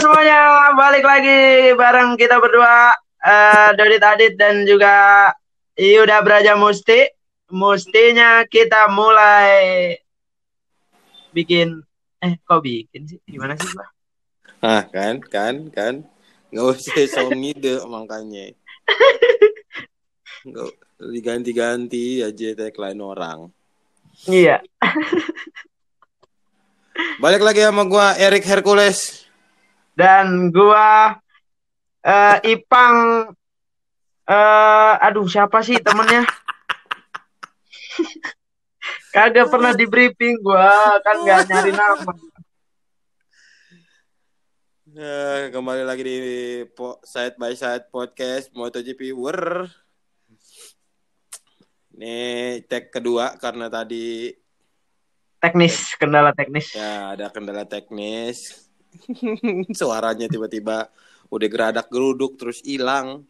semuanya, balik lagi bareng kita berdua uh, Dodit Adit dan juga Yuda Braja Musti. Mustinya kita mulai bikin eh kok bikin sih? Gimana sih, Pak? Ah, kan, kan, kan. Nggak usah so ngide makanya. Nggak diganti-ganti aja tagline orang. Iya. Balik lagi sama gua Erik Hercules dan gua uh, Ipang uh, aduh siapa sih temennya? Kagak pernah di briefing gua kan nggak nyari nama. Uh, kembali lagi di po side by side podcast MotoGP War ini tag kedua karena tadi teknis kendala teknis. Ya ada kendala teknis Suaranya tiba-tiba udah geradak geruduk terus hilang.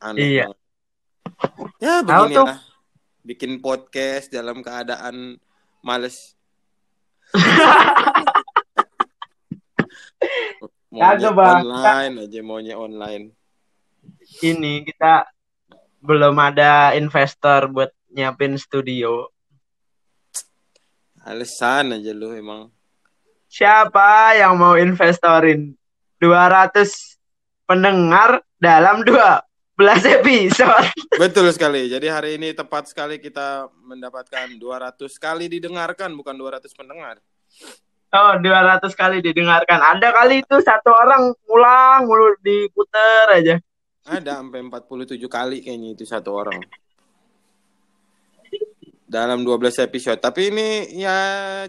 Aneh iya. banget. Ya begini ya. Bikin podcast dalam keadaan males. maunya online aja maunya online. Ini kita belum ada investor buat nyiapin studio. Alasan aja lu emang. Siapa yang mau investorin 200 pendengar dalam 12 episode? Betul sekali. Jadi hari ini tepat sekali kita mendapatkan 200 kali didengarkan, bukan 200 pendengar. Oh, 200 kali didengarkan. Ada kali itu satu orang ulang mulu diputer aja. Ada sampai 47 kali kayaknya itu satu orang dalam 12 episode. Tapi ini ya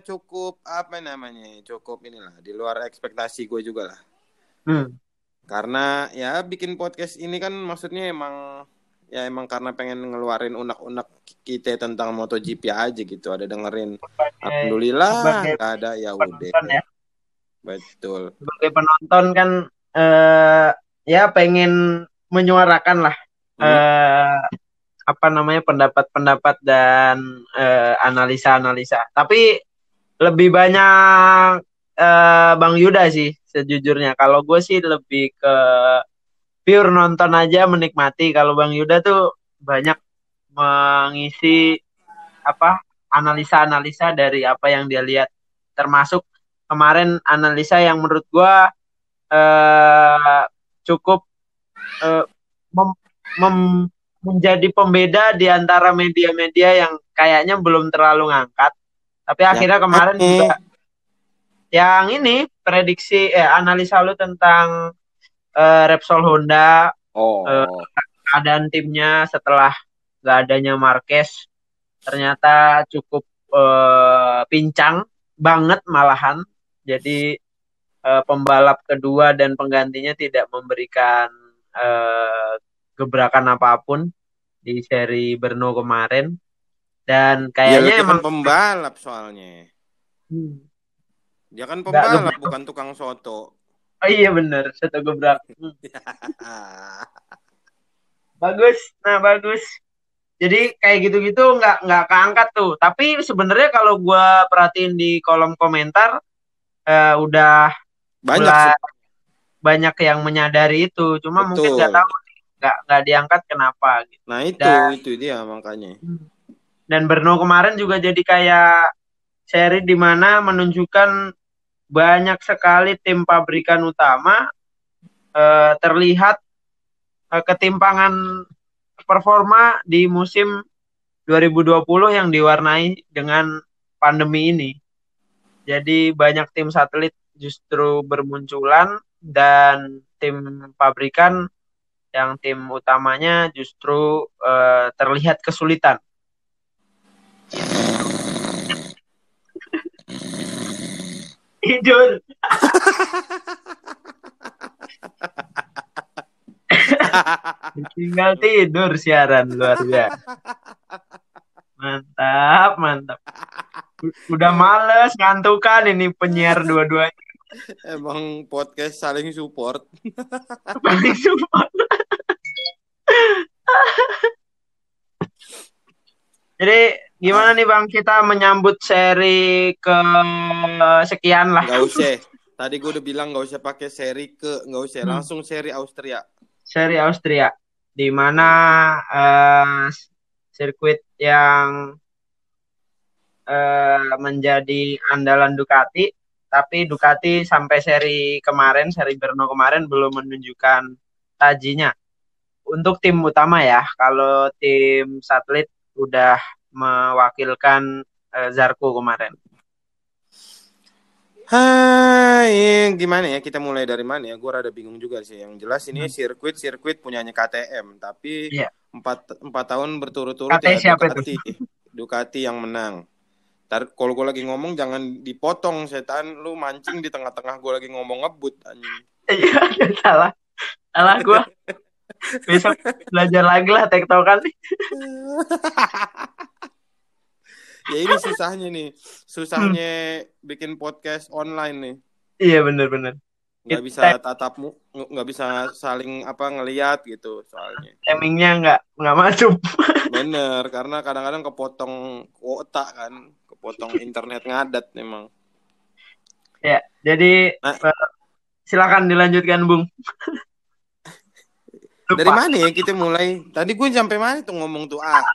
cukup apa namanya? Cukup inilah di luar ekspektasi gue juga lah. Hmm. Karena ya bikin podcast ini kan maksudnya emang ya emang karena pengen ngeluarin unek-unek kita tentang MotoGP aja gitu. Ada dengerin sebagai, alhamdulillah nggak ada ya udah. Ya. Betul. Sebagai penonton kan eh ya pengen menyuarakan lah hmm. eh apa namanya pendapat-pendapat dan uh, analisa-analisa. Tapi lebih banyak uh, Bang Yuda sih sejujurnya. Kalau gue sih lebih ke pure nonton aja menikmati. Kalau Bang Yuda tuh banyak mengisi apa analisa-analisa dari apa yang dia lihat. Termasuk kemarin analisa yang menurut gue uh, cukup uh, mem menjadi pembeda di antara media-media yang kayaknya belum terlalu ngangkat. Tapi ya. akhirnya kemarin juga yang ini prediksi eh analisa lu tentang uh, Repsol Honda oh. uh, keadaan timnya setelah gak adanya Marquez ternyata cukup uh, pincang banget malahan. Jadi uh, pembalap kedua dan penggantinya tidak memberikan uh, gebrakan apa pun di seri Berno kemarin. Dan kayaknya ya, emang pembalap soalnya. Hmm. dia kan pembalap Nggak, bukan tukang soto. Oh iya bener soto gebrak. Hmm. bagus nah bagus. Jadi kayak gitu-gitu nggak nggak keangkat tuh. Tapi sebenarnya kalau gue perhatiin di kolom komentar uh, udah banyak mulai, banyak yang menyadari itu. Cuma Betul. mungkin nggak tahu nggak nggak diangkat kenapa gitu. Nah itu dan, itu dia makanya. Dan Berno kemarin juga jadi kayak seri di mana menunjukkan banyak sekali tim pabrikan utama eh, terlihat eh, ketimpangan performa di musim 2020 yang diwarnai dengan pandemi ini. Jadi banyak tim satelit justru bermunculan dan tim pabrikan yang tim utamanya justru uh, terlihat kesulitan. Tidur. Tinggal tidur siaran luar biasa. Mantap, mantap. Udah males ngantukan ini penyiar dua-duanya. Emang podcast saling support. saling support. Jadi gimana nih Bang kita menyambut seri ke sekian lah. Gak usah. Tadi gue udah bilang nggak usah pakai seri ke, nggak usah hmm. langsung seri Austria. Seri Austria, di mana uh, sirkuit yang uh, menjadi andalan Ducati, tapi Ducati sampai seri kemarin, seri Brno kemarin belum menunjukkan tajinya. Untuk tim utama ya, kalau tim satelit udah mewakilkan uh, Zarko kemarin. Hai, gimana ya? Kita mulai dari mana ya? Gue rada bingung juga sih. Yang jelas ini hmm. sirkuit sirkuit punyanya KTM, tapi iya. empat empat tahun berturut-turut ya siapa Ducati, itu? Ducati yang menang. Tar, kalau gue lagi ngomong jangan dipotong setan, lu mancing di tengah-tengah gue lagi ngomong ngebut anjing. Iya, salah. Salah gue. Besok belajar lagi lah tektokan nih. ya ini susahnya nih susahnya hmm. bikin podcast online nih iya bener-bener nggak bisa tatapmu nggak bisa saling apa ngelihat gitu soalnya timingnya nggak nggak masuk bener karena kadang-kadang kepotong kuota kan kepotong internet ngadat memang ya jadi nah, uh, silakan dilanjutkan bung. Dari mana ya kita mulai? Tadi gue sampai mana tuh ngomong tuh? Ah.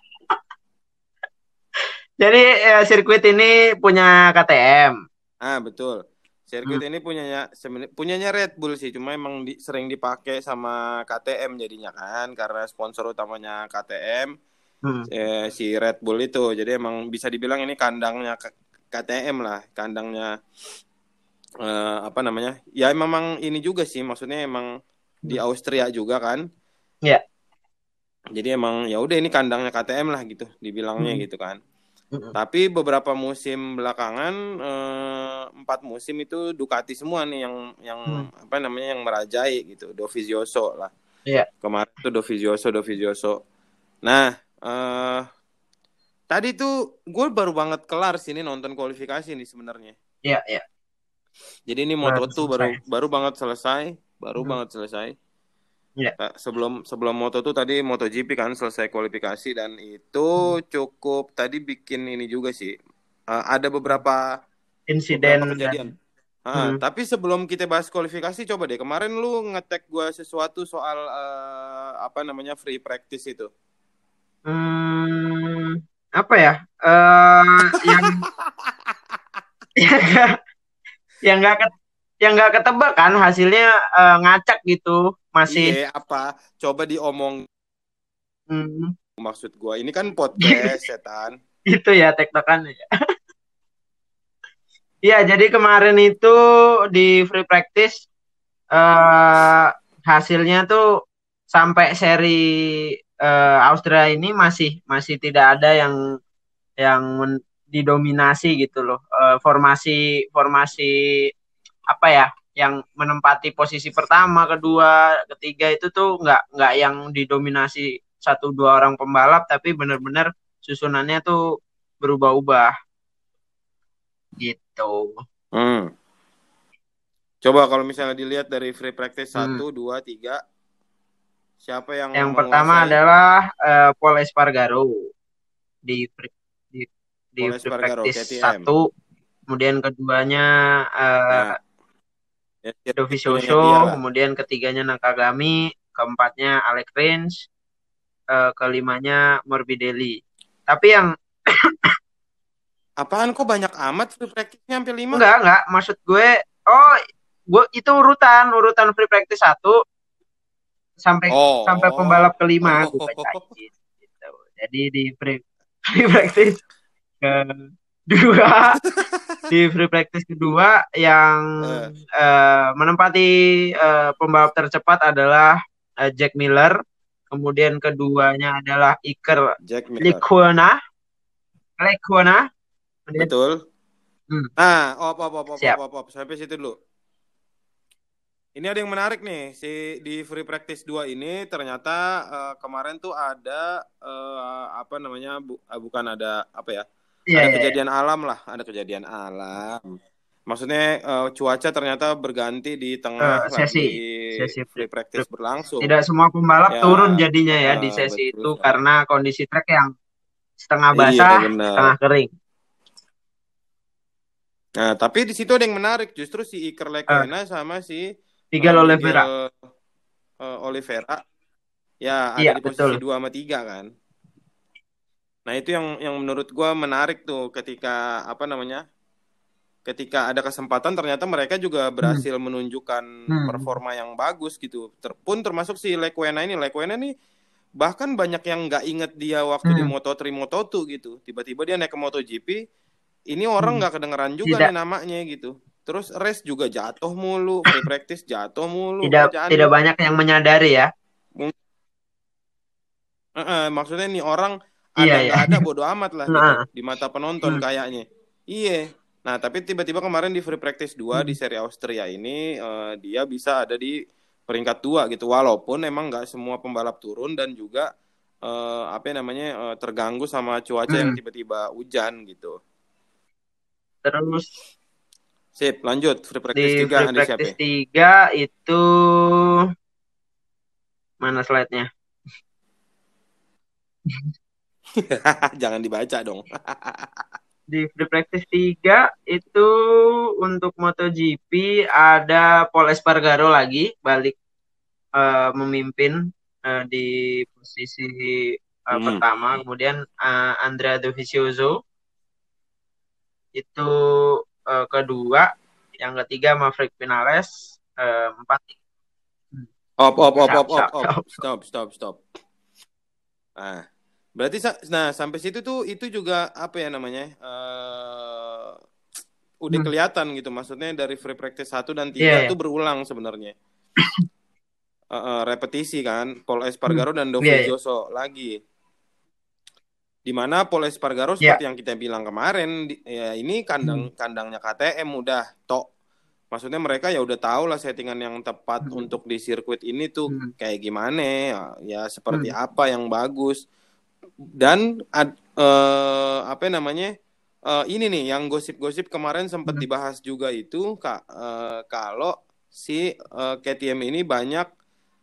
Jadi ya, sirkuit ini punya KTM. Ah betul. Sirkuit hmm. ini punyanya punyanya Red Bull sih, cuma emang di, sering dipakai sama KTM jadinya kan karena sponsor utamanya KTM hmm. eh, si Red Bull itu. Jadi emang bisa dibilang ini kandangnya KTM lah, kandangnya eh, apa namanya? Ya memang ini juga sih, maksudnya emang di hmm. Austria juga kan. Ya. Yeah. Jadi emang ya udah ini kandangnya KTM lah gitu, dibilangnya hmm. gitu kan. Tapi beberapa musim belakangan eh, empat musim itu Ducati semua nih yang yang hmm. apa namanya yang merajai gitu, Dovizioso lah. Iya. Kemarin tuh Dovizioso, Dovizioso. Nah, eh, tadi tuh gue baru banget kelar sini nonton kualifikasi nih sebenarnya. Iya, iya. Jadi ini Moto2 baru baru banget selesai, baru hmm. banget selesai. Yeah. Sebelum sebelum Moto tuh tadi MotoGP kan selesai kualifikasi dan itu hmm. cukup tadi bikin ini juga sih. Uh, ada beberapa insiden kejadian. Uh, hmm. Tapi sebelum kita bahas kualifikasi, coba deh kemarin lu ngetek gue sesuatu soal uh, apa namanya free practice itu. Hmm, apa ya? Uh, yang yang gak, yang nggak yang nggak ketebak kan hasilnya uh, ngacak gitu masih. Iya, apa? Coba diomong. Hmm. maksud gua ini kan podcast setan. Itu ya tektokan ya. Iya, jadi kemarin itu di free practice uh, hasilnya tuh sampai seri uh, Austria ini masih masih tidak ada yang yang didominasi gitu loh. Uh, formasi formasi apa ya? yang menempati posisi pertama, kedua, ketiga itu tuh nggak nggak yang didominasi satu dua orang pembalap, tapi benar-benar susunannya tuh berubah-ubah. Gitu. Hmm. Coba kalau misalnya dilihat dari free practice hmm. satu, dua, tiga, siapa yang yang pertama adalah uh, Paul Espargaro. Di di di practice satu, kemudian keduanya uh, nah. Ya, Dovizioso, kemudian ketiganya Nakagami, keempatnya Alex Rins, uh, kelimanya Morbidelli. Tapi yang apaan kok banyak amat free practice-nya sampai lima? Enggak, enggak. Maksud gue, oh, gue itu urutan, urutan free practice satu sampai oh. sampai pembalap kelima oh. gue bacain, gitu. Jadi di free, free practice ke dua di free practice kedua yang uh. Uh, menempati uh, pembalap tercepat adalah uh, Jack Miller kemudian keduanya adalah Iker Lecuona Lecuona betul hmm. ah op op op op, Siap. op op sampai situ dulu ini ada yang menarik nih si di free practice 2 ini ternyata uh, kemarin tuh ada uh, apa namanya bu, uh, bukan ada apa ya yeah, ada yeah, iya. kejadian yeah. alam lah, ada kejadian alam. Maksudnya uh, cuaca ternyata berganti di tengah uh, sesi sesi free practice berlangsung. Tidak semua pembalap ya, turun jadinya ya uh, di sesi betul, itu karena kondisi trek yang setengah iya, basah, iya, setengah kering. Nah, tapi di situ ada yang menarik justru si Iker Lecuona uh, sama si Miguel uh, Oliveira. Uh, Oliveira. Ya, ada iya, di posisi betul. 2 sama 3 kan. Nah, itu yang yang menurut gua menarik tuh ketika apa namanya? Ketika ada kesempatan ternyata mereka juga hmm. berhasil hmm. menunjukkan hmm. performa yang bagus gitu. Terpun termasuk si Lecuena ini. Lecuena ini bahkan banyak yang nggak inget dia waktu hmm. di Moto3 Moto2 gitu. Tiba-tiba dia naik ke MotoGP ini orang hmm. nggak hmm. kedengeran juga tidak. nih namanya gitu. Terus race juga jatuh mulu, free practice jatuh mulu. Tidak tidak banyak yang menyadari ya. Uh, uh, maksudnya nih orang ada iya, iya. ada bodoh amat lah gitu, nah. di mata penonton hmm. kayaknya. Iya. Nah, tapi tiba-tiba kemarin di free practice 2 hmm. di seri Austria ini uh, dia bisa ada di peringkat dua gitu walaupun emang nggak semua pembalap turun dan juga uh, apa namanya uh, terganggu sama cuaca hmm. yang tiba-tiba hujan gitu. Terus Sip, lanjut free practice di 3 free practice 3 itu mana slide-nya? Jangan dibaca dong. di free practice 3 itu untuk MotoGP ada Paul Espargaro lagi balik uh, memimpin uh, di posisi uh, hmm. pertama, kemudian uh, Andrea Dovizioso itu uh, kedua, yang ketiga Maverick Vinales, uh, empat. Op, op, op, op, op, op, stop, stop, stop. Nah, berarti nah sampai situ tuh itu juga apa ya namanya? Uh, udah hmm. kelihatan gitu, maksudnya dari free practice satu dan tiga yeah, tuh yeah. berulang sebenarnya. uh, uh, repetisi kan, Paul Espargaro hmm. dan Dovizioso yeah, yeah. lagi di mana Paul Espargaro ya. seperti yeah. yang kita bilang kemarin ya ini kandang hmm. kandangnya KTM udah tok maksudnya mereka ya udah tahu lah settingan yang tepat hmm. untuk di sirkuit ini tuh hmm. kayak gimana ya, ya seperti hmm. apa yang bagus dan ad, uh, apa namanya uh, ini nih yang gosip-gosip kemarin sempat hmm. dibahas juga itu kak uh, kalau si uh, KTM ini banyak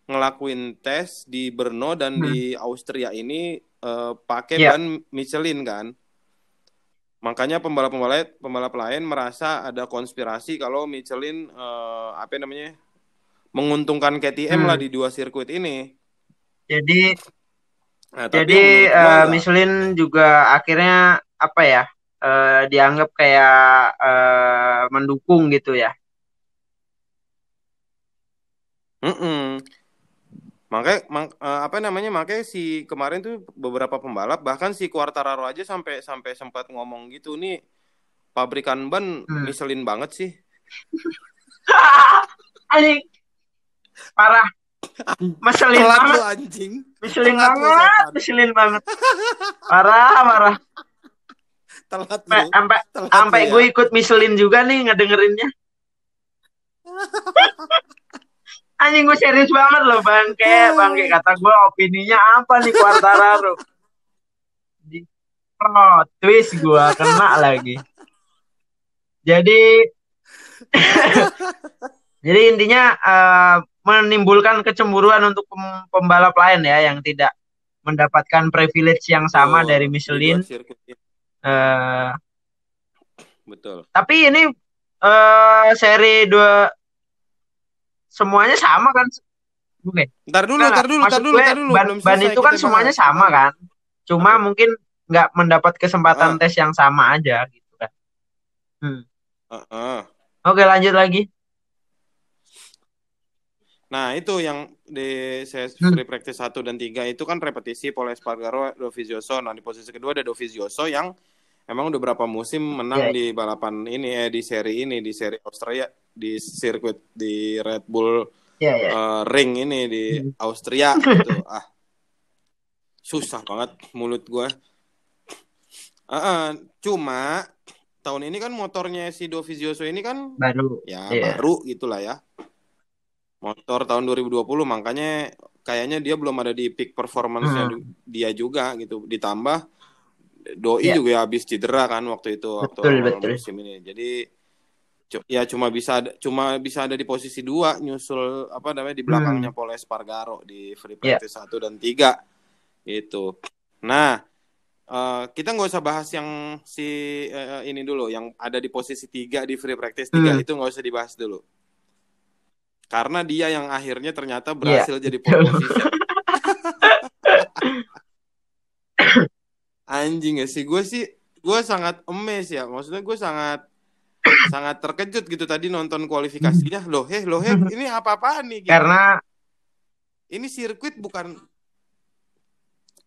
ngelakuin tes di Brno dan hmm. di Austria ini uh, pakai yeah. ban Michelin kan. Makanya pembalap-pembalap pembalap lain merasa ada konspirasi kalau Michelin uh, apa namanya menguntungkan KTM hmm. lah di dua sirkuit ini. Jadi nah, jadi uh, Michelin juga akhirnya apa ya uh, dianggap kayak uh, mendukung gitu ya. Mm -mm. Makanya mak, uh, apa namanya makanya si kemarin tuh beberapa pembalap bahkan si Quartararo aja sampai sampai sempat ngomong gitu nih pabrikan ban hmm. miselin banget sih. Anjing. Parah. Meselin Telat banget. anjing. Miselin banget. Miselin banget. Parah, parah. Telat Sampai sampai ya. gue ikut miselin juga nih ngedengerinnya. anjing gue serius banget loh bangke. Bangke kata gue opininya apa nih Quartararo di oh, twist gue kena lagi. Jadi jadi intinya uh, menimbulkan kecemburuan untuk pembalap lain ya yang tidak mendapatkan privilege yang sama oh, dari Michelin. Uh, betul. tapi ini uh, seri dua semuanya sama kan Oke. Ntar dulu, ntar dulu, ntar dulu, ntar dulu. Ban, ban itu kan semuanya bahas. sama kan. Cuma okay. mungkin nggak mendapat kesempatan uh. tes yang sama aja gitu kan. Hmm. Uh -uh. Oke, lanjut lagi. Nah, itu yang di hmm. free practice 1 dan 3 itu kan repetisi Paul Espargaro, Dovizioso. Nah, di posisi kedua ada Dovizioso yang emang udah berapa musim menang yeah. di balapan ini eh di seri ini di seri Australia di sirkuit di Red Bull yeah, yeah. Uh, ring ini di hmm. Austria gitu ah susah banget mulut gue uh, uh, cuma tahun ini kan motornya si Dovizioso ini kan baru ya yeah. baru gitulah ya motor tahun 2020 makanya kayaknya dia belum ada di peak performance-nya hmm. dia juga gitu ditambah Doi yeah. juga habis cedera kan waktu itu waktu betul, betul. musim ini jadi ya cuma bisa cuma bisa ada di posisi dua nyusul apa namanya di belakangnya hmm. Paul Espargaro di free iya. practice satu yeah. dan tiga itu nah Uh, kita nggak usah bahas yang si uh, ini dulu, yang ada di posisi tiga di free practice tiga hmm. itu nggak usah dibahas dulu. Karena dia yang akhirnya ternyata iya. berhasil yeah. jadi pole position. Anjing ya sih, gue sih gue sangat emes ya, maksudnya gue sangat sangat terkejut gitu tadi nonton kualifikasinya. Loh, heh, loh, heh, ini apa-apaan nih? Gitu. Karena ini sirkuit bukan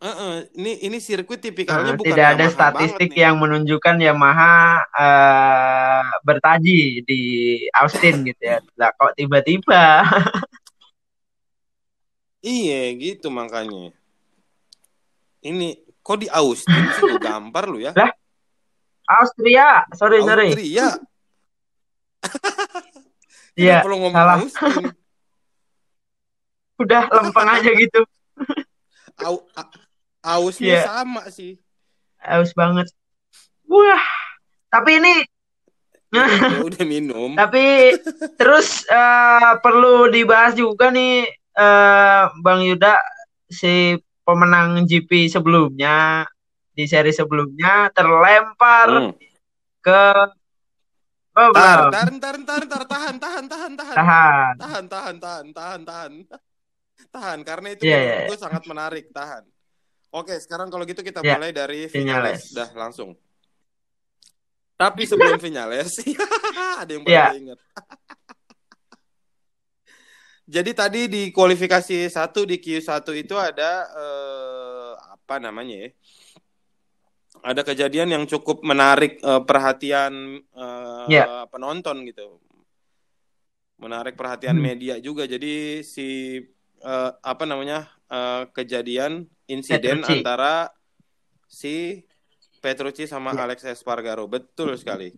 Uh, uh, ini ini sirkuit tipikalnya uh, bukan tidak ada statistik yang menunjukkan Yamaha uh, bertaji di Austin gitu ya. Lah kok tiba-tiba? iya gitu makanya. Ini kok di Austin sih gue gampar lu ya? Lah Austria, sorry Austria. sorry. Austria. Iya, salah. Udah lempeng aja gitu. Au, Ausnya yeah. sama sih. Aus banget. Wah, tapi ini ya, ya udah minum. tapi terus uh, perlu dibahas juga nih uh, Bang Yuda si pemenang GP sebelumnya di seri sebelumnya terlempar hmm. ke Oh, tar, tar, tar, tar, tar, tahan, tahan, tahan, tahan, tahan, tahan, tahan, tahan, tahan, tahan, tahan, karena itu yeah, yeah. gue sangat menarik, tahan. Oke, sekarang kalau gitu kita ya, mulai dari Vinales. Dah langsung. Tapi sebelum Vinales, ada yang baru ya. ingat. Jadi tadi di kualifikasi satu di Q1 itu ada eh, apa namanya ya? Ada kejadian yang cukup menarik eh, perhatian eh, ya. penonton gitu. Menarik perhatian hmm. media juga. Jadi si eh, apa namanya? Eh, kejadian insiden Petrucci. antara si Petrucci sama ya. Alex Espargaro. Betul sekali.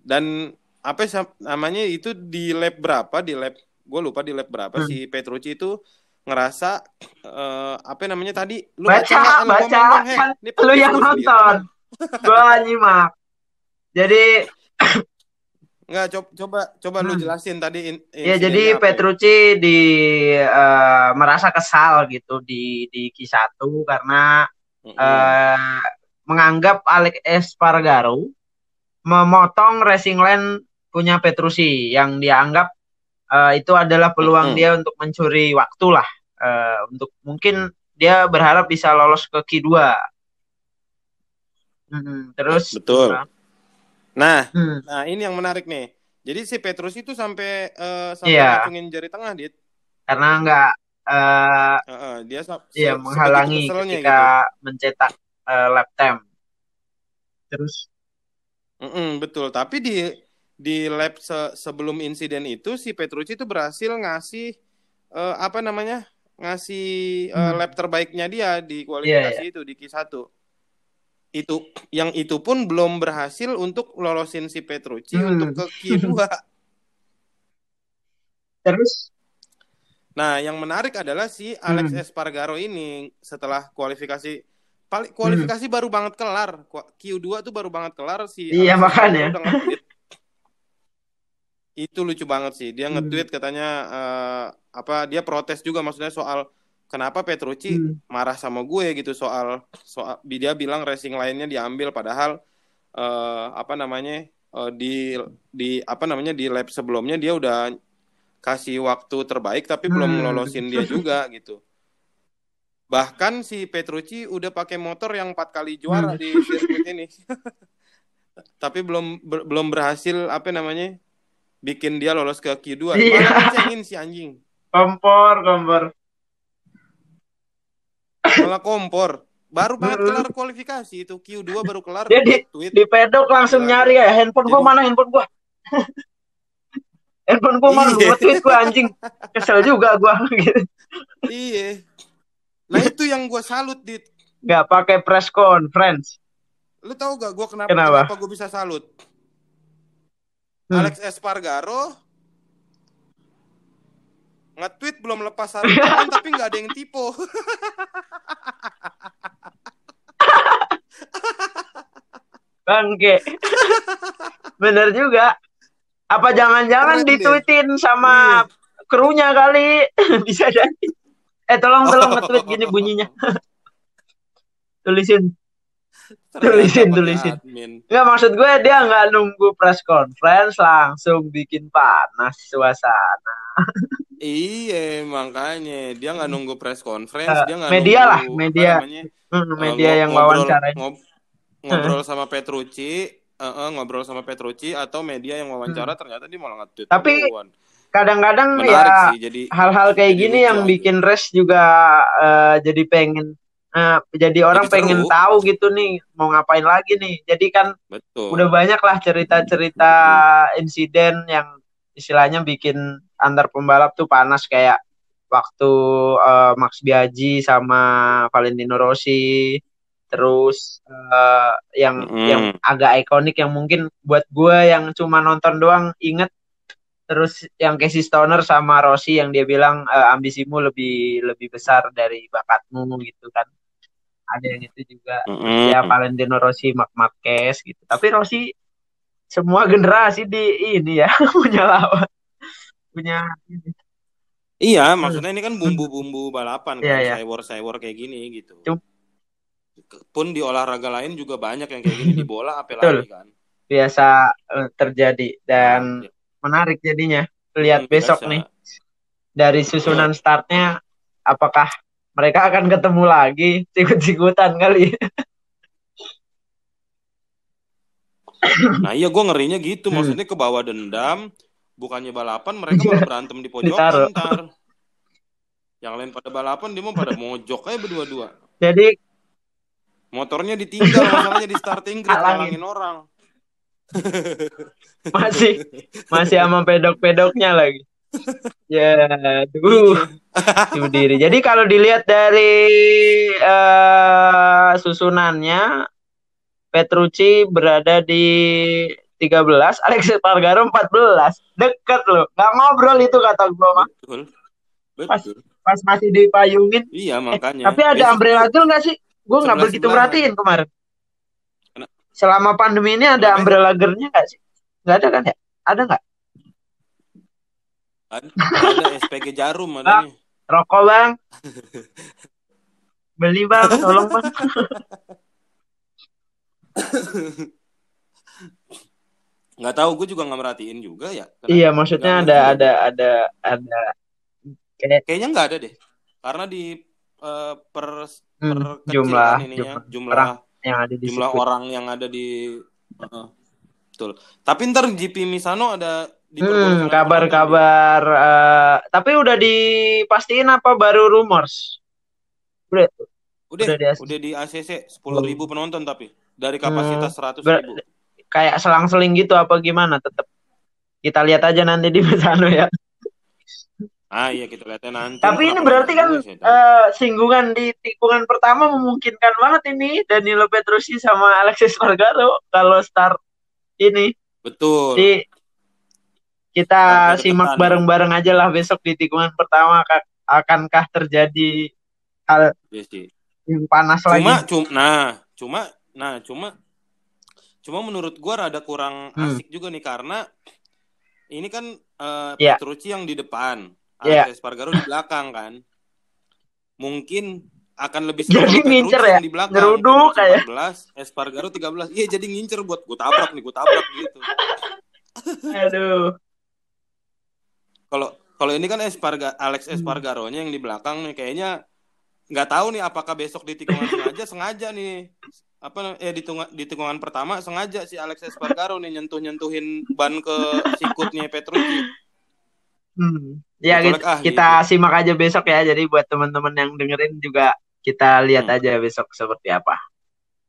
Dan apa namanya itu di lab berapa di lab gue lupa di lab berapa hmm. si Petrucci itu ngerasa uh, apa namanya tadi lu baca baca, baca ngomong, lu yang nonton gue nyimak jadi Enggak, coba coba coba hmm. lu jelasin tadi in, Ya jadi apa? Petrucci di uh, merasa kesal gitu di di Q1 karena mm -hmm. uh, menganggap Alex Espargaro memotong racing line punya Petrucci yang dianggap uh, itu adalah peluang mm -hmm. dia untuk mencuri waktu lah uh, untuk mungkin dia berharap bisa lolos ke Q2. Hmm, terus betul. Uh, Nah, hmm. nah ini yang menarik nih. Jadi si Petrus itu sampai uh, sampai yeah. ngacungin jari tengah, Dit. Karena enggak uh, uh, uh, dia iya, menghalangi ketika gitu. mencetak uh, lap time. Terus mm -mm, betul, tapi di di lap se sebelum insiden itu si Petrucci itu berhasil ngasih uh, apa namanya? ngasih uh, hmm. lap terbaiknya dia di kualifikasi yeah, yeah. itu di Q1 itu yang itu pun belum berhasil untuk lolosin si Petrucci hmm. untuk ke Q2. Terus Nah, yang menarik adalah si Alex hmm. Espargaro ini setelah kualifikasi kualifikasi hmm. baru banget kelar. Q2 tuh baru banget kelar si Iya, makanya. Itu lucu banget sih. Dia hmm. nge-tweet katanya uh, apa dia protes juga maksudnya soal kenapa Petrucci hmm. marah sama gue gitu soal soal dia bilang racing lainnya diambil padahal uh, apa namanya uh, di di apa namanya di lap sebelumnya dia udah kasih waktu terbaik tapi hmm. belum lolosin dia juga gitu bahkan si Petrucci udah pakai motor yang empat kali juara hmm. di sirkuit ini tapi belum ber, belum berhasil apa namanya bikin dia lolos ke Q2 iya. malah si anjing. Kompor kompor. Malah kompor. Baru banget kelar kualifikasi itu. Q2 baru kelar jadi tweet. di pedok langsung nyari ya. Handphone gua mana? Handphone gua. Handphone gua mana? Gua tweet gua anjing. Kesel juga gua. Gitu iya. Nah itu yang gua salut di nggak pakai press conference. Lu tahu gak gua kenapa kenapa, kenapa gua bisa salut hmm. Alex Espargaro nge-tweet belum lepas sarung tapi nggak ada yang tipu. Bangke. Bener juga. Apa jangan-jangan ditweetin sama iya. krunya kali? Bisa jadi. Eh tolong tolong nge-tweet gini bunyinya. tulisin tulisin tulisin nggak maksud gue dia nggak nunggu press conference langsung bikin panas suasana. Iya makanya. Dia nggak nunggu press conference uh, dia nggak media nunggu, lah media. namanya, hmm, media uh, yang wawancara ngob, ngobrol sama Petrucci uh, uh, ngobrol sama Petrucci atau media yang wawancara hmm. ternyata dia malah nge tapi kadang-kadang ya hal-hal kayak gini yang bikin res juga uh, jadi pengen uh, jadi orang jadi pengen seru. tahu gitu nih mau ngapain lagi nih jadi kan Betul. udah banyak lah cerita-cerita insiden yang istilahnya bikin antar pembalap tuh panas kayak waktu uh, Max Biaggi sama Valentino Rossi terus uh, yang mm. yang agak ikonik yang mungkin buat gue yang cuma nonton doang inget terus yang Casey Stoner sama Rossi yang dia bilang e, ambisimu lebih lebih besar dari bakatmu gitu kan ada yang itu juga. Mm. ya Valentino Rossi Mark Marquez gitu. Tapi Rossi semua generasi di ini ya punya lawan. Punya iya maksudnya ini kan bumbu-bumbu balapan kan yeah, yeah. cyber cyber kayak gini gitu. Cuma, pun di olahraga lain juga banyak yang kayak gini di bola apalagi kan. Biasa uh, terjadi dan ya menarik jadinya. Lihat hmm, besok biasa. nih dari susunan startnya apakah mereka akan ketemu lagi. Sikut-sikutan kali. Nah iya gue ngerinya gitu. Hmm. maksudnya ke bawah dendam bukannya balapan mereka malah berantem di pojokan ntar. Yang lain pada balapan dia mau pada mojok aja berdua-dua. Jadi motornya ditinggal masalahnya di starting grid ngalangin orang. Masih masih sama pedok-pedoknya lagi ya tuh diri. Jadi kalau dilihat dari uh, susunannya Petrucci berada di 13 Alex Espargaro 14 deket loh. Nggak ngobrol itu kata gue mah betul. Betul. pas, pas masih dipayungin. Iya makanya. eh, tapi ada umbrella tuh nggak sih? Gue nggak begitu perhatiin kemarin. Selama pandemi ini ada umbrella gernya nggak sih? Nggak ada kan ya? Ada nggak? Ada, ada SPG Jarum ada ah, Rokok bang. Beli bang, tolong bang. nggak tahu, gue juga nggak merhatiin juga ya. Kenapa? Iya, maksudnya ada, ada, ada, ada, Kayak... Kayaknya nggak ada deh, karena di uh, per, hmm, per jumlah, ininya, jumlah, jumlah orang yang ada di jumlah orang yang ada di uh, betul. Tapi ntar GP Misano ada hmm, kabar-kabar uh, tapi udah dipastiin apa baru rumors? Udah. Udah, udah di ACC, udah di ACC 10 ribu penonton tapi dari kapasitas hmm, 100 ribu. Kayak selang-seling gitu apa gimana tetap? Kita lihat aja nanti di Misano ya. Ah iya kita lihatnya nanti. Tapi ini berarti kan uh, singgungan di tikungan pertama memungkinkan banget ini Danilo Petrucci sama Alexis Margaro kalau start ini. Betul. Jadi kita simak bareng-bareng aja lah besok di tikungan pertama akankah terjadi hal iya yang panas cuma, lagi. Cuma, nah, cuma, nah, cuma, cuma menurut gua rada kurang hmm. asik juga nih karena ini kan uh, yeah. Petrucci yang di depan, yeah. Espargaro di belakang kan. Mungkin akan lebih seru jadi ngincer ya di belakang ngeruduk kayak 14 Espargaro 13 iya jadi ngincer buat gue tabrak nih gue tabrak gitu aduh kalau kalau ini kan Esparga Alex hmm. Espargaro nya yang di belakang nih kayaknya nggak tahu nih apakah besok di tikungan sengaja sengaja nih apa eh di, tunga, di tikungan pertama sengaja si Alex Espargaro nih nyentuh nyentuhin ban ke sikutnya Petrucci Hmm. Ya gitu, ah, kita gitu. simak aja besok ya. Jadi buat teman-teman yang dengerin juga kita lihat hmm. aja besok seperti apa.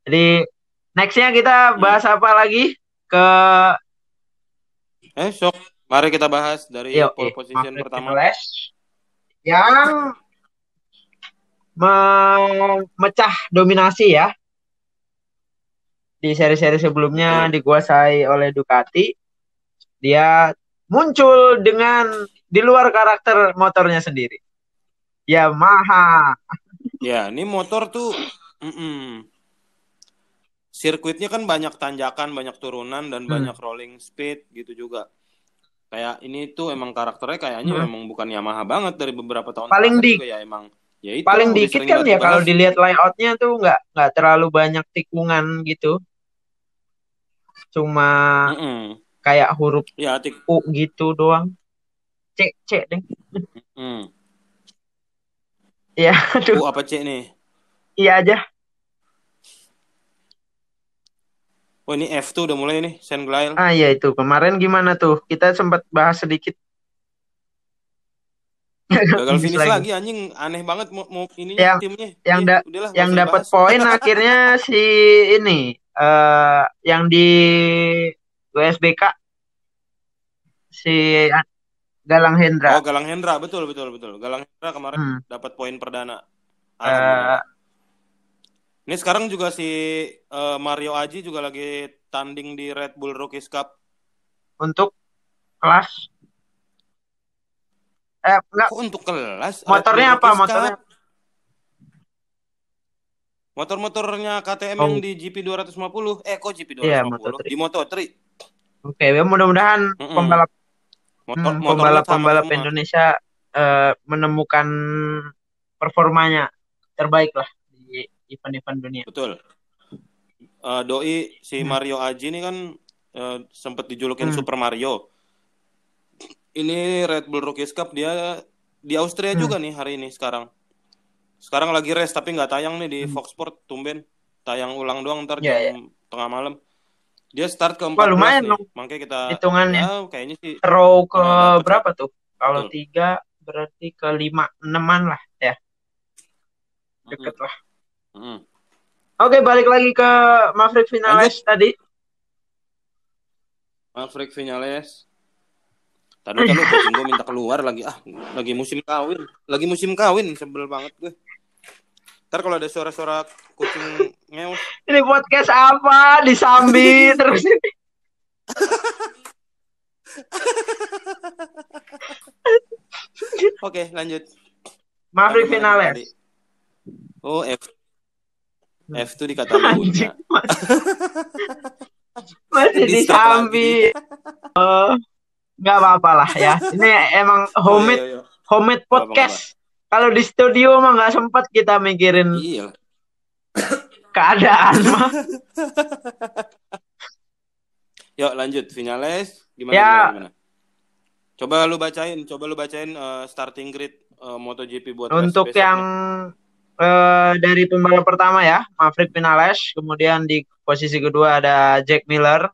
Jadi nextnya kita bahas hmm. apa lagi ke eh mari kita bahas dari Yo, pole position pertama Flash yang memecah dominasi ya di seri-seri sebelumnya hmm. dikuasai oleh Ducati dia muncul dengan di luar karakter motornya sendiri Yamaha Ya, ini motor tuh mm -mm. sirkuitnya kan banyak tanjakan, banyak turunan dan hmm. banyak rolling speed gitu juga. Kayak ini tuh emang karakternya kayaknya hmm. emang bukan Yamaha banget dari beberapa tahun paling di ya emang Ya itu, Paling dikit kan ya kalau dilihat layoutnya tuh nggak nggak terlalu banyak tikungan gitu. Cuma mm -mm. kayak huruf ya, tik U gitu doang. C C deh. Mm. Ya, aduh. U apa C nih? Iya aja. Oh ini F tuh udah mulai nih, Senglail. Ah iya itu kemarin gimana tuh? Kita sempat bahas sedikit Gagal finish lagi. lagi anjing aneh banget mau, mau ini yang, timnya. Yang da udahlah, yang dapat poin akhirnya si ini uh, yang di USBK si Galang Hendra. Oh, Galang Hendra, betul betul betul. Galang Hendra kemarin hmm. dapat poin perdana. Uh, ini sekarang juga si uh, Mario Aji juga lagi tanding di Red Bull Rookies Cup. Untuk kelas Eh, enggak. Kok untuk kelas? Motornya apa? Motornya? Motor-motornya KTM oh. yang di GP 250. Eh, kok GP 250? Iya, Moto3. Di Moto3. Oke, okay, mudah-mudahan mm -mm. pembalap motor, hmm, pembalap pembalap Indonesia uh, menemukan performanya terbaik lah event-event dunia. Betul. Uh, doi si hmm. Mario Aji ini kan uh, sempat dijulukin hmm. Super Mario ini Red Bull Rookies Cup dia di Austria hmm. juga nih hari ini sekarang. Sekarang lagi race tapi nggak tayang nih di hmm. Fox Sport tumben. Tayang ulang doang ntar yeah, jam yeah. tengah malam. Dia start ke empat lumayan nih. Makanya kita hitungannya. Ya, kayaknya sih row ke uh, berapa tuh? Kalau tiga berarti ke lima enaman lah ya. Deket lah. Mm. Oke, balik lagi ke Maverick Finales Lanjut. tadi. Maverick Finales Tadi kan lu kucing gue minta keluar lagi ah lagi musim kawin lagi musim kawin sebel banget gue. Ntar kalau ada suara-suara kucing ngeus. Ini podcast apa? Disambi terus ini. Oke lanjut. Maverick Finales. Oh F. F tuh di kata Masih disambi. Oh. Gak apa-apa lah ya. Ini emang homemade oh, iya, iya. homemade podcast. Kalau di studio mah nggak sempat kita mikirin iya. keadaan mah. Yuk lanjut finales gimana, ya. gimana, gimana? Coba lu bacain, coba lu bacain uh, starting grid uh, MotoGP buat Untuk yang uh, dari pembalap pertama ya, Maverick Vinales, kemudian di posisi kedua ada Jack Miller.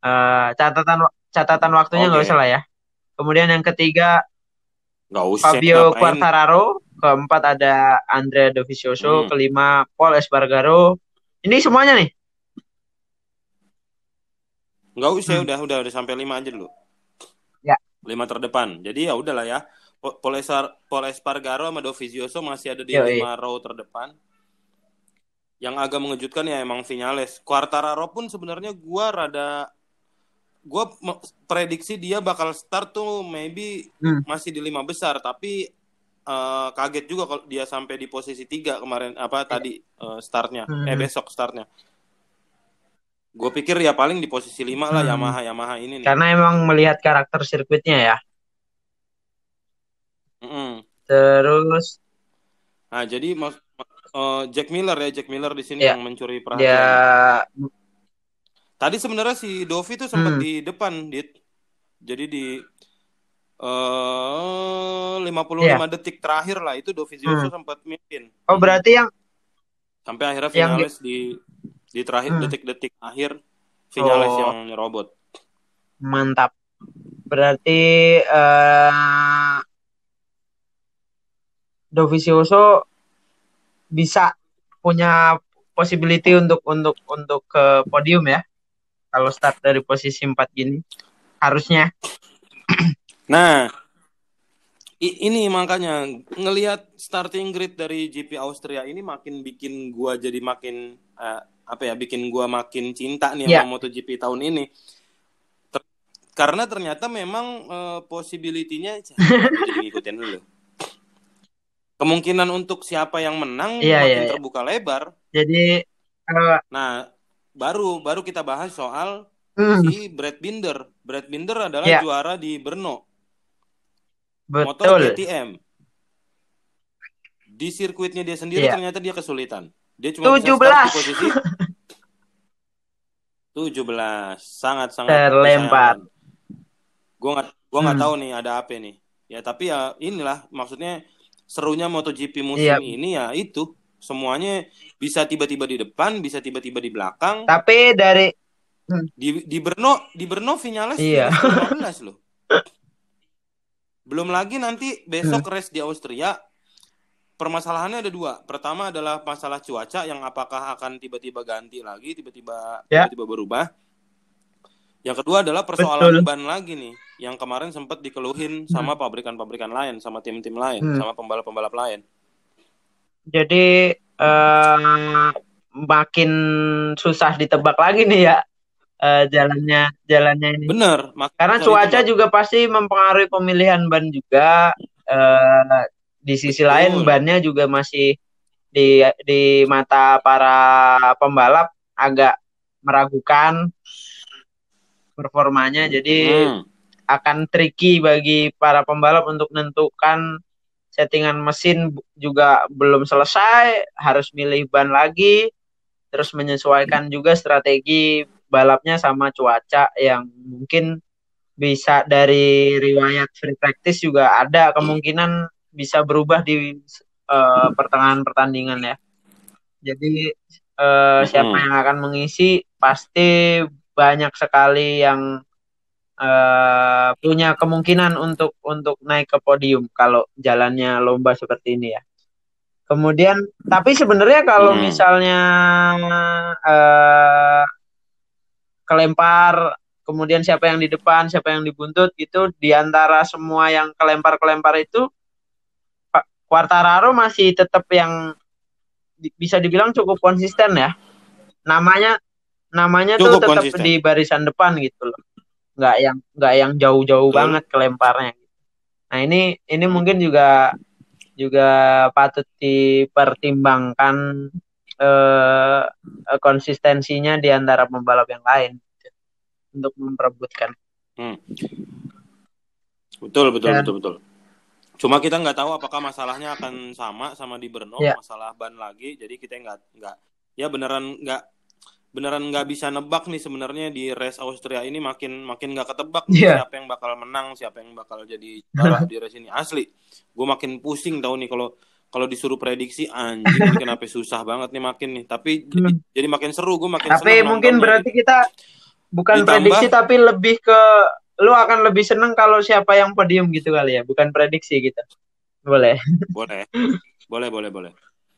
Uh, catatan catatan waktunya nggak okay. usah lah ya. Kemudian yang ketiga Gak usah, Fabio ngapain. Quartararo, keempat ada Andrea Dovizioso, hmm. kelima Paul Espargaro. Ini semuanya nih. Nggak usah, hmm. udah udah udah sampai lima aja dulu. Ya. Lima terdepan. Jadi ya udahlah ya. Paul Espargaro sama Dovizioso masih ada di Yo, lima row terdepan. Yang agak mengejutkan ya emang Vinales. Quartararo pun sebenarnya gua rada gue prediksi dia bakal start tuh maybe hmm. masih di lima besar tapi uh, kaget juga kalau dia sampai di posisi tiga kemarin apa tadi uh, startnya hmm. eh besok startnya gue pikir ya paling di posisi lima lah hmm. Yamaha Yamaha ini nih karena emang melihat karakter sirkuitnya ya mm terus nah jadi mas uh, Jack Miller ya Jack Miller di sini ya. yang mencuri perhatian ya Tadi sebenarnya si Dovi tuh sempat hmm. di depan, Dit. Jadi di eh uh, 55 yeah. detik terakhir lah itu Dovi hmm. sempat mimpin. Oh, berarti yang sampai akhirnya finalis yang... di di terakhir hmm. detik-detik hmm. akhir finalis oh. yang nyerobot. Mantap. Berarti uh, Dovizioso bisa punya possibility untuk untuk untuk ke podium ya. Kalau start dari posisi 4 gini harusnya. Nah ini makanya ngelihat starting grid dari GP Austria ini makin bikin gua jadi makin uh, apa ya bikin gua makin cinta nih yeah. sama MotoGP tahun ini. Ter karena ternyata memang uh, possibility-nya ngikutin dulu kemungkinan untuk siapa yang menang yeah, makin yeah, iya. terbuka lebar jadi uh, nah baru baru kita bahas soal hmm. si Brad Binder. Brad Binder adalah ya. juara di Brno. Betul. Motor KTM. di sirkuitnya dia sendiri yeah. ternyata dia kesulitan. Dia cuma 17. bisa start di posisi 17. Sangat sangat terlempar. Gue nggak gue nggak hmm. tahu nih ada apa nih. Ya tapi ya inilah maksudnya serunya MotoGP musim yeah. ini ya itu semuanya bisa tiba-tiba di depan, bisa tiba-tiba di belakang. Tapi dari di di Brno di Brno Vinales iya. 15 loh. Belum lagi nanti besok hmm. race di Austria. Permasalahannya ada dua. Pertama adalah masalah cuaca yang apakah akan tiba-tiba ganti lagi, tiba-tiba ya. tiba-tiba berubah. Yang kedua adalah persoalan Betul. ban lagi nih, yang kemarin sempat dikeluhin hmm. sama pabrikan-pabrikan lain, sama tim-tim lain, hmm. sama pembalap-pembalap lain. Jadi uh, makin susah ditebak lagi nih ya uh, jalannya jalannya ini. Bener. Karena cuaca juga pasti mempengaruhi pemilihan ban juga. Uh, di sisi Betul. lain bannya juga masih di di mata para pembalap agak meragukan performanya. Jadi hmm. Akan tricky bagi para pembalap untuk menentukan settingan mesin juga belum selesai, harus milih ban lagi, terus menyesuaikan juga strategi balapnya sama cuaca yang mungkin bisa dari riwayat free practice juga ada kemungkinan bisa berubah di uh, pertengahan pertandingan ya. Jadi uh, siapa yang akan mengisi? Pasti banyak sekali yang uh, punya kemungkinan untuk untuk naik ke podium kalau jalannya lomba seperti ini ya. Kemudian tapi sebenarnya kalau misalnya uh, kelempar kemudian siapa yang di depan siapa yang dibuntut itu di antara semua yang kelempar-kelempar itu Quartararo masih tetap yang bisa dibilang cukup konsisten ya namanya namanya cukup tuh tetap konsisten. di barisan depan gitu loh nggak yang nggak yang jauh-jauh banget kelemparnya nah ini ini mungkin juga juga patut dipertimbangkan eh, konsistensinya di antara pembalap yang lain untuk memperebutkan. Hmm. Betul betul Dan, betul betul. Cuma kita nggak tahu apakah masalahnya akan sama sama di Brno ya. masalah ban lagi. Jadi kita nggak nggak ya beneran nggak beneran nggak bisa nebak nih sebenarnya di race Austria ini makin makin nggak ketebak yeah. siapa yang bakal menang siapa yang bakal jadi juara di race ini. Asli gue makin pusing tahu nih kalau kalau disuruh prediksi anjing kenapa susah banget nih makin nih. Tapi hmm. jadi, jadi makin seru gue makin tapi mungkin berarti kita bukan Ditambah, prediksi tapi lebih ke lu akan lebih seneng kalau siapa yang podium gitu kali ya bukan prediksi gitu. Boleh. Boleh. Boleh boleh boleh.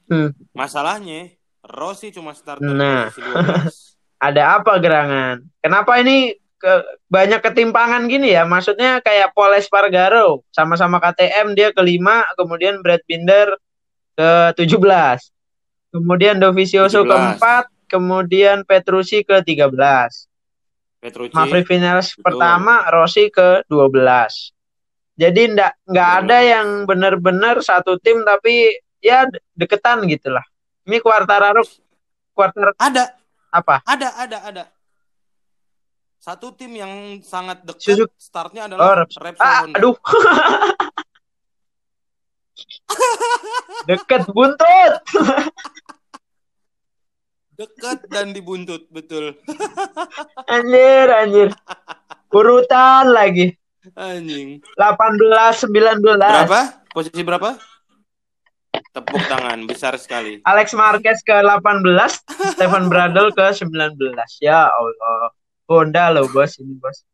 Hmm. masalahnya Rossi cuma starter nah ada apa gerangan? Kenapa ini ke banyak ketimpangan gini ya? Maksudnya kayak Paul Espargaro sama-sama KTM dia kelima kemudian Brad Binder ke 17 kemudian Dovizioso keempat kemudian Petrucci ke 13 Petrucci. Maverick Vinales pertama Rossi ke 12 jadi ndak nggak ada yang benar-benar satu tim tapi ya deketan gitulah ini Quartararo Quartar ada apa ada ada ada satu tim yang sangat dekat Suzuki. startnya adalah oh, Repsol ah, Honda. Aduh. Deket buntut. Dekat dan dibuntut, betul. anjir, anjir. Urutan lagi. Anjing. 18 19. Berapa? Posisi berapa? Tepuk tangan besar sekali. Alex Marquez ke 18, Stefan Bradl ke 19. Ya Allah. Honda loh, Bos, ini, Bos.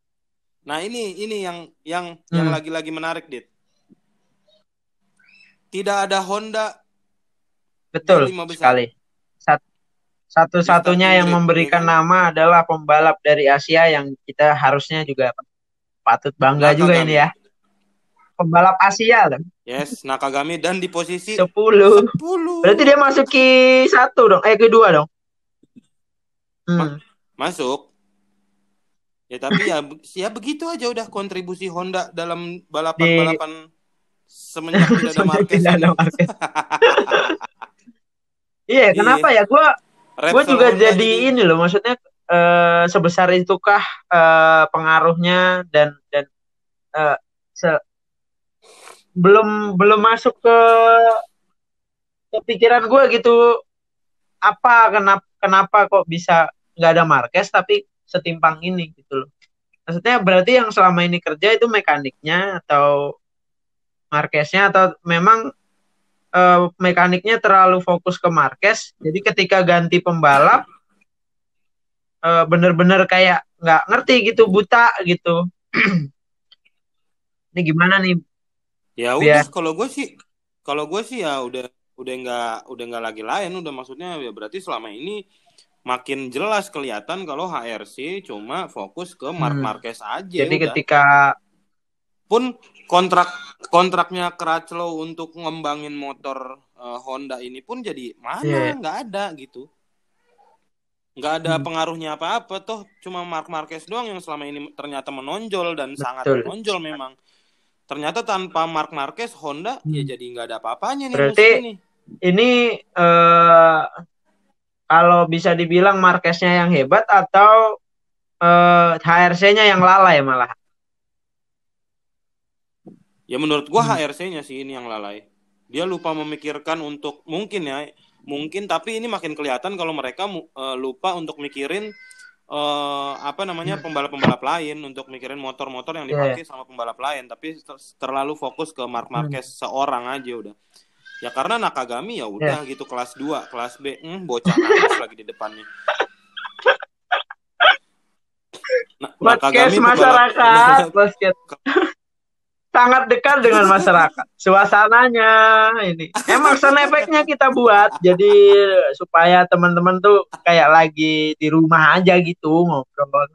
Nah, ini ini yang yang hmm. yang lagi-lagi menarik, Dit. Tidak ada Honda. Betul sekali. Satu-satunya yang memberikan nama adalah pembalap dari Asia yang kita harusnya juga patut bangga juga ini ya. Pembalap Asia loh. Yes, Nakagami dan di posisi 10. 10. Berarti dia masuk ke satu dong, eh kedua dong. Hmm. masuk. Ya tapi ya ya begitu aja udah kontribusi Honda dalam balapan-balapan semenjak tidak ada Marquez. Iya, kenapa ya? Gua gue juga jadi, ini loh maksudnya uh, sebesar itukah uh, pengaruhnya dan dan uh, se belum belum masuk ke pikiran gue gitu. Apa kenapa kenapa kok bisa nggak ada Marquez tapi setimpang ini gitu loh. Maksudnya berarti yang selama ini kerja itu mekaniknya atau Marqueznya atau memang uh, mekaniknya terlalu fokus ke Marquez jadi ketika ganti pembalap uh, bener-bener kayak nggak ngerti gitu buta gitu. Ini gimana nih ya udah kalau gue sih kalau gue sih ya udah udah nggak udah nggak lagi lain udah maksudnya ya berarti selama ini makin jelas kelihatan kalau HRC cuma fokus ke Mark hmm. Marquez aja. Jadi udah. ketika pun kontrak kontraknya Crutchlow untuk ngembangin motor uh, Honda ini pun jadi mana yeah. nggak ada gitu. Nggak ada hmm. pengaruhnya apa-apa toh cuma Mark Marquez doang yang selama ini ternyata menonjol dan Betul. sangat menonjol memang. Ternyata tanpa Mark Marquez Honda ya hmm. ya jadi nggak ada apa-apanya nih Berarti ini. Ini uh, kalau bisa dibilang Marqueznya yang hebat atau uh, eh, HRC-nya yang lalai malah? Ya menurut gua hmm. HRC-nya sih ini yang lalai. Dia lupa memikirkan untuk mungkin ya, mungkin tapi ini makin kelihatan kalau mereka uh, lupa untuk mikirin uh, apa namanya hmm. pembalap-pembalap lain untuk mikirin motor-motor yang dipakai yeah. sama pembalap lain tapi terlalu fokus ke Mark hmm. Marquez hmm. seorang aja udah. Ya karena Nakagami ya udah yeah. gitu kelas 2, kelas B, hmm, bocah nangis lagi di depannya. Nah, Nakagami masyarakat, basket. Sangat dekat dengan masyarakat. Suasananya ini. Emang sound efeknya kita buat jadi supaya teman-teman tuh kayak lagi di rumah aja gitu ngobrol.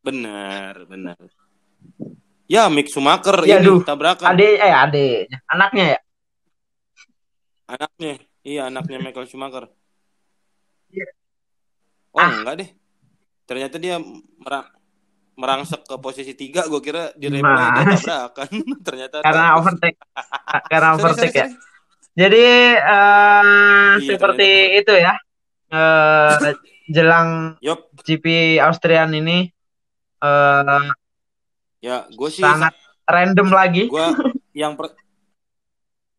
Benar, benar. Ya, Mick Schumacher ya, ini duh, tabrakan. Ade eh adeknya, anaknya ya. Anaknya, iya anaknya Michael Schumacher. Iya. Oh ah. enggak deh. Ternyata dia merang merangsek ke posisi tiga, gue kira di replay nah. dia tabrakan. Ternyata karena overtake, karena overtake ya. Jadi uh, iya, seperti ternyata. itu ya. Uh, jelang Yop. GP Austrian ini uh, ya gue sih sangat random lagi. Gue yang per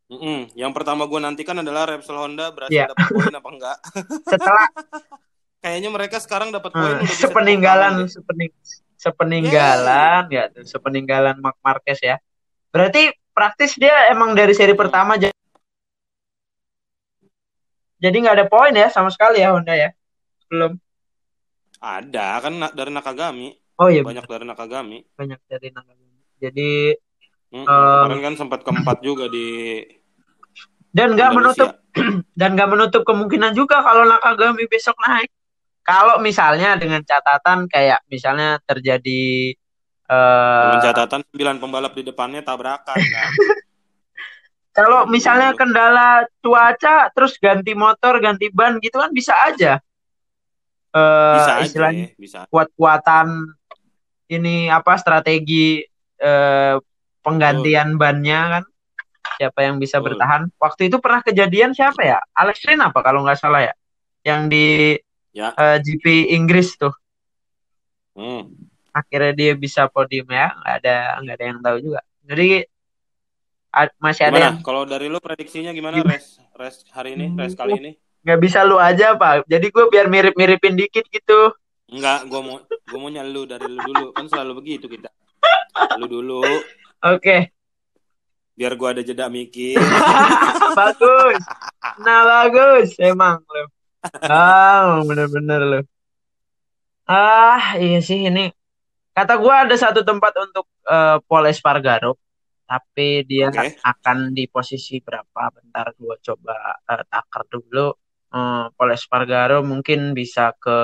Mm -mm. Yang pertama gue nantikan adalah Repsol Honda berhasil yeah. dapat poin apa enggak. Setelah kayaknya mereka sekarang dapat poin hmm, sepeninggalan sepening, sepeninggalan ya sepeninggalan Mark Marquez ya. Berarti praktis dia emang dari seri hmm. pertama jadi jadi nggak ada poin ya sama sekali ya Honda ya. Belum. Ada kan dari Nakagami. Oh iya. Banyak dari Nakagami. Banyak dari Nakagami. Jadi Hmm, um, kemarin kan sempat keempat juga di dan nggak menutup dan nggak menutup kemungkinan juga kalau Nakagami besok naik. Kalau misalnya dengan catatan kayak misalnya terjadi uh, catatan sembilan pembalap di depannya tabrakan kan. kalau misalnya kendala cuaca terus ganti motor, ganti ban gitu kan bisa aja. Uh, bisa istilahnya aja, bisa. kuat-kuatan ini apa strategi uh, penggantian oh. bannya kan siapa yang bisa oh. bertahan waktu itu pernah kejadian siapa ya Alex Rins apa kalau nggak salah ya yang di ya. uh, eh, GP Inggris tuh hmm. akhirnya dia bisa podium ya nggak ada nggak ada yang tahu juga jadi masih gimana? ada yang kalau dari lu prediksinya gimana res res hari ini res kali ini nggak bisa lu aja pak jadi gue biar mirip miripin dikit gitu Enggak, gue mau gue mau nyalu dari lu dulu kan selalu begitu kita. Lu dulu. Oke. Okay. Biar gua ada jeda mikir. bagus. Nah, bagus emang lo. Ah, bener-bener lo. Ah, iya sih ini. Kata gua ada satu tempat untuk uh, Paul Espargaro, tapi dia okay. akan di posisi berapa? Bentar gua coba uh, takar dulu. Uh, Paul Espargaro mungkin bisa ke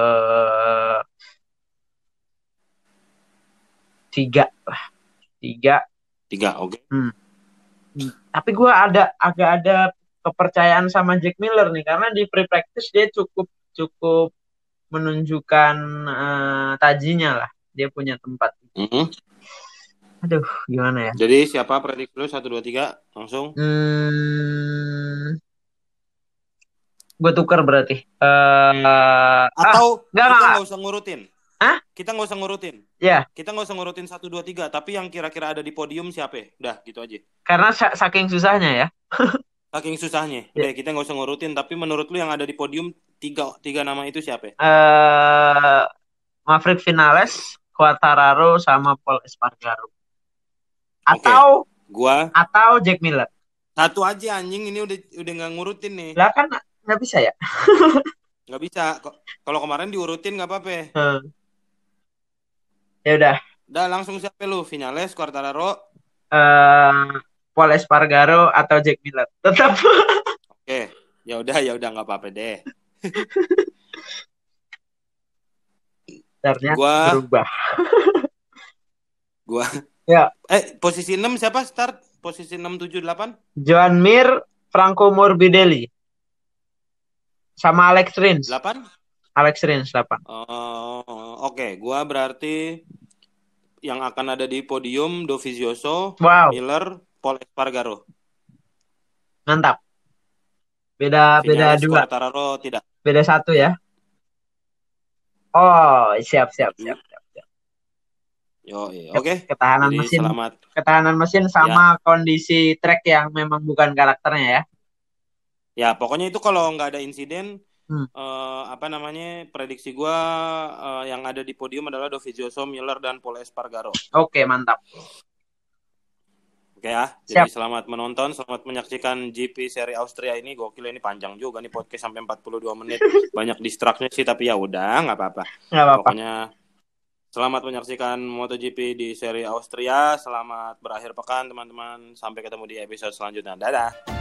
tiga lah tiga Tiga, oke. Okay. Hmm. Tapi gue ada agak ada kepercayaan sama Jack Miller nih karena di pre practice dia cukup cukup menunjukkan uh, tajinya lah. Dia punya tempat. Mm -hmm. Aduh, gimana ya? Jadi siapa prediksi lu satu dua tiga langsung? Hmm, gue tuker berarti. Uh, Atau ah, nggak usah ngurutin. Hah? Kita nggak usah ngurutin. Ya. Yeah. Kita nggak usah ngurutin satu dua tiga, tapi yang kira-kira ada di podium siapa? Ya? Udah gitu aja. Karena saking susahnya ya. Saking susahnya. Yeah. Udah, kita nggak usah ngurutin. Tapi menurut lu yang ada di podium tiga tiga nama itu siapa? Uh, Maverick Vinales, Quartararo, sama Paul Espargaro. Atau okay. gua atau Jack Miller. Satu aja anjing ini udah udah nggak ngurutin nih. Lah kan nggak bisa ya? Nggak bisa. Kalau kemarin diurutin nggak apa-apa. Hmm. Ya udah. Udah langsung siapa lu? Vinales, Quartararo? Uh, Paul Espargaro atau Jack Miller? Tetap. Oke ya udah ya udah nggak apa-apa deh. Ternyata gua berubah. Gua ya. Eh posisi 6 siapa start? Posisi 6 7 8 Joan Mir Franco Morbidelli. Sama Alex Rins. 8 Alex Rins 8 uh, oke. Okay. gua berarti yang akan ada di podium Dovizioso, wow. Miller, Paul Espargaro. Mantap. Beda beda dua. Tararo tidak. Beda satu ya. Oh, siap siap siap siap. siap. Yo, iya. oke. Okay. Ketahanan Jadi mesin. Selamat. Ketahanan mesin sama ya. kondisi track yang memang bukan karakternya ya. Ya, pokoknya itu kalau nggak ada insiden, hmm. uh, apa namanya prediksi gue uh, yang ada di podium adalah Dovizioso, Miller dan Paul Espargaro. Oke, mantap. Oke ya, jadi Siap. selamat menonton, selamat menyaksikan GP seri Austria ini. Gokil ini panjang juga nih podcast sampai 42 menit. Banyak distraknya sih, tapi ya udah nggak apa-apa. Pokoknya selamat menyaksikan MotoGP di seri Austria. Selamat berakhir pekan teman-teman. Sampai ketemu di episode selanjutnya. Dadah.